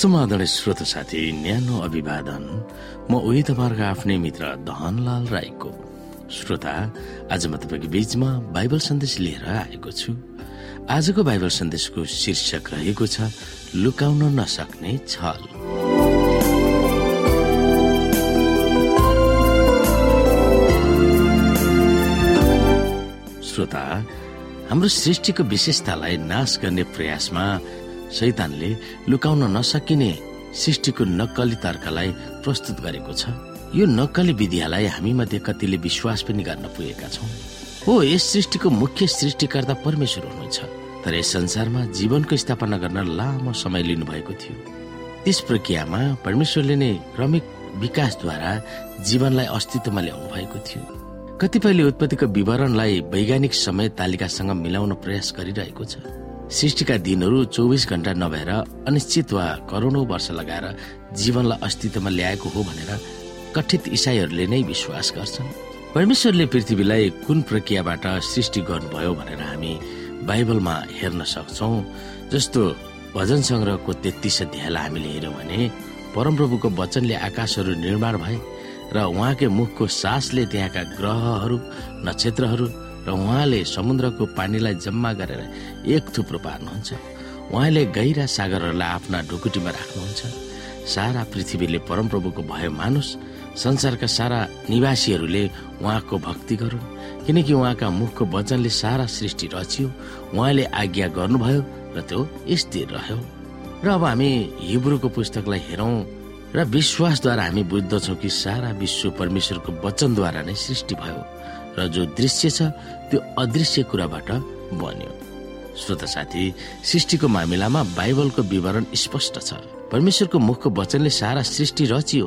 समाधान श्रोत साथी न्यानो अभिवादन। म उही तपाईँहरूको आफ्नै मित्र धनलाल राईको। श्रोता आज म तपाईँको बीचमा बाइबल सन्देश लिएर आएको छु। आजको बाइबल सन्देशको शीर्षक रहेको छ लुकाउन नसक्ने छल। श्रोता हाम्रो सृष्टिको विशेषतालाई नाश गर्ने प्रयासमा शैतानले लुकाउन नसकिने सृष्टिको नक्कली तर्कलाई प्रस्तुत गरेको छ। यो नक्कली विधिलाई हामी मध्ये कतिले विश्वास पनि गर्न पुगेका छौँ। हो यस सृष्टिको मुख्य सृष्टिकर्ता परमेश्वर हुनुहुन्छ तर यस संसारमा जीवनको स्थापना गर्न लामो समय लिनुभएको थियो। त्यस प्रक्रियामा परमेश्वरले नै क्रमिक विकासद्वारा जीवनलाई अस्तित्वमा ल्याउनु भएको थियो। कतिपयले उत्पत्तिको विवरणलाई वैज्ञानिक समय तालिकासँग मिलाउन प्रयास गरिरहेको छ। सृष्टिका दिनहरू चौबिस घण्टा नभएर अनिश्चित वा करोडौँ वर्ष लगाएर जीवनलाई अस्तित्वमा ल्याएको हो भनेर कथित इसाईहरूले नै विश्वास गर्छन्। परमेश्वरले पृथ्वीलाई कुन प्रक्रियाबाट सृष्टि गर्नुभयो भनेर हामी बाइबलमा हेर्न सक्छौ जस्तो भजन संग्रहको तेत्तिस अध्यायलाई हामीले हेर्यौँ भने परमप्रभुको वचनले आकाशहरू निर्माण भए र उहाँकै मुखको सासले त्यहाँका ग्रहहरू नक्षत्रहरू र उहाँले समुद्रको पानीलाई जम्मा गरेर एक थुप्रो पार्नुहुन्छ। उहाँले गहिरा सागरहरूलाई आफ्ना ढुकुटीमा राख्नुहुन्छ। सारा पृथ्वीले परमप्रभुको भय मानुस। संसारका सारा निवासीहरूले उहाँको भक्ति गरून्। किनकि उहाँका मुखको वचनले सारा सृष्टि रचियो। उहाँले आज्ञा गर्नुभयो र त्यो स्थिर रह्यो। र अब हामी हिब्रूको पुस्तकलाई हेरौँ र विश्वासद्वारा हामी बुझ्दछौँ कि सारा विश्व परमेश्वरको वचनद्वारा नै सृष्टि भयो। र जो दृश्य छ त्यो अदृश्य कुराबाट बन्यो। श्रोता साथी सृष्टिको मामिलामा बाइबलको विवरण स्पष्ट छ। परमेश्वरको मुखको वचनले सारा सृष्टि रचियो।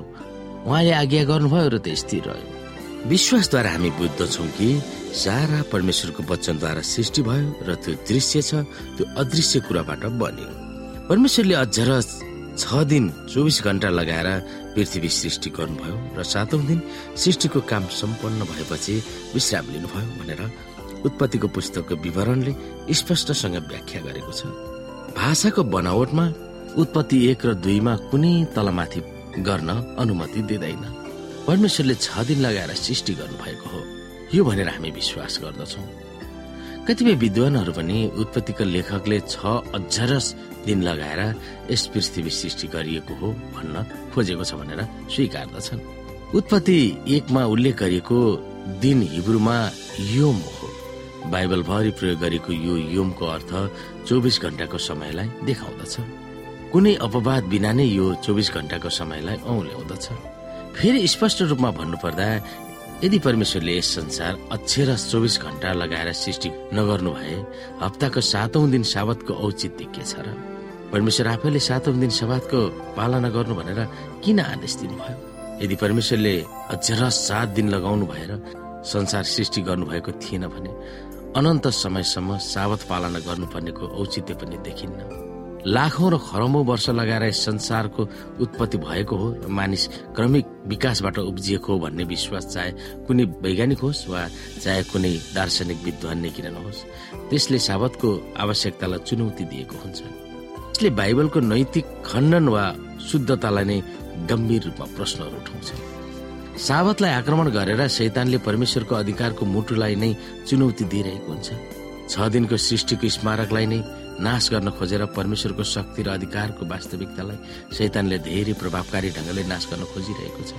उहाँले आज्ञा गर्नुभयो र त्यो स्थिर रह्यो। विश्वासद्वारा हामी बुझ्दछौ कि सारा परमेश्वरको वचनद्वारा सृष्टि भयो र त्यो दृश्य छ त्यो अदृश्य कुराबाट बन्यो। परमेश्वरले अझ छ दिन चौबिस घण्टा लगाएर पृथ्वी सृष्टि गर्नुभयो र सातौं दिन सृष्टिको काम सम्पन्न भएपछि विश्राम लिनुभयो भनेर उत्पत्तिको पुस्तकको विवरणले स्पष्टसँग व्याख्या गरेको छ। भाषाको बनावटमा उत्पत्ति एक र दुईमा कुनै तलमाथि गर्न अनुमति दिँदैन। परमेश्वरले छ दिन लगाएर सृष्टि गर्नुभएको हो। यो भनेर हामी विश्वास गर्दछौ। कतिपय विद्वानहरू पनि उत्पत्तिको लेखकले छ अझरस दिन लगाएर यस पृथ्वी सृष्टि गरिएको हो भन्न खोजेको छ भनेर स्वीकार्दछन्। उत्पत्ति एकमा उल्लेख गरिएको दिन हिब्रूमा योम हो। बाइबल भरि प्रयोग गरेको यो योमको अर्थ चौबिस घण्टाको समयलाई देखाउँदछ। कुनै अपवाद बिना नै यो चौबिस घण्टाको समयलाई औल्याउँदछ। फेरि स्पष्ट रूपमा भन्नुपर्दा यदि परमेश्वरले यस संसार अक्षर चौबिस घण्टा लगाएर सृष्टि नगर्नु भए हप्ताको सातौं दिन साबतको औचित्य के छ र? परमेश्वर आफैले सातौं दिन सवादको पालना गर्नु भनेर किन आदेश दिनुभयो? यदि परमेश्वरले अझ सात दिन लगाउनु भएर संसार सृष्टि गर्नुभएको थिएन भने अनन्त समयसम्म सावत पालना गर्नुपर्नेको औचित्य पनि देखिन्न। लाखौं र खरौँ वर्ष लगाएर संसारको उत्पत्ति भएको हो मानिस क्रमिक विकासबाट उब्जिएको हो भन्ने विश्वास चाहे कुनै वैज्ञानिक होस् वा चाहे कुनै दार्शनिक विद्वान नै किन नहोस् त्यसले सावतको आवश्यकतालाई चुनौती दिएको हुन्छ। यसले बाइबलको नैतिक खण्डन वा शुद्धतालाई नै गम्भीर रूपमा प्रश्नहरू उठाउँछ। साबतलाई आक्रमण गरेर शैतानले परमेश्वरको अधिकारको मुटुलाई नै चुनौती दिइरहेको हुन्छ। छ दिनको सृष्टिको स्मारकलाई नै नाश गर्न खोजेर परमेश्वरको शक्ति र अधिकारको वास्तविकतालाई शैतानले धेरै प्रभावकारी ढङ्गले नाश गर्न खोजिरहेको छ।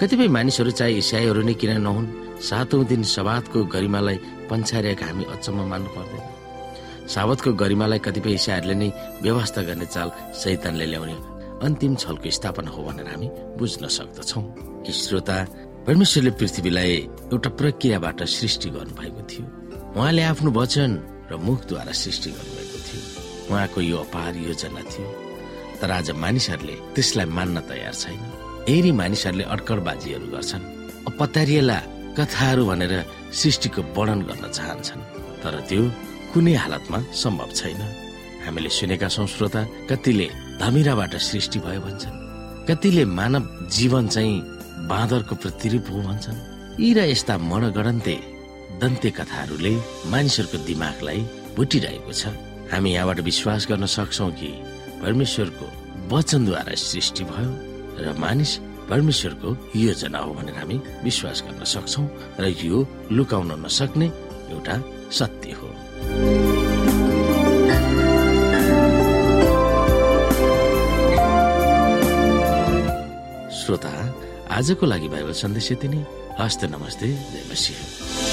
कतिपय मानिसहरू चाहे इसाईहरू नै किन नहुन् सातौं दिन सवादको गरिमालाई पन्छारिएका हामी अचम्म मान्नु पर्दैन। साबतको गरिमालाई कतिपय इसाहरूले नै व्यवस्था गर्ने चाल सैतानले ल्याउने अन्तिम छलको स्थापना हो भनेर हामी बुझ्न सक्दछौ श्रोता परमेश्वरले पृथ्वीलाई एउटा प्रक्रियाबाट सृष्टि गर्नुभएको थियो। उहाँले आफ्नो वचन र मुखद्वारा सृष्टि थियो उहाँको यो अपार योजना थियो। तर आज मानिसहरूले त्यसलाई मान्न तयार छैन। यही मानिसहरूले अड्कडबाजीहरू गर्छन् अपतारिएला कथाहरू भनेर सृष्टिको वर्णन गर्न चाहन्छन्। तर त्यो कुनै हालतमा सम्भव छैन। हामीले सुनेका छौँ श्रोता कतिले धमिराबाट सृष्टि भयो भन्छन्। कतिले मानव जीवन चाहिँ बाँदरको प्रतिरूप हो भन्छन्। यी र यस्ता मणगणन्ते दन्ते कथाहरूले मानिसहरूको दिमागलाई भुटिरहेको छ। हामी यहाँबाट विश्वास गर्न सक्छौ कि परमेश्वरको वचनद्वारा सृष्टि भयो र मानिस परमेश्वरको योजना हो भनेर हामी विश्वास गर्न सक्छौ र यो लुकाउन नसक्ने एउटा सत्य हो। श्रोता आजको लागि बाइबल सन्देश यति नै। हस्त नमस्ते जय मसिंह।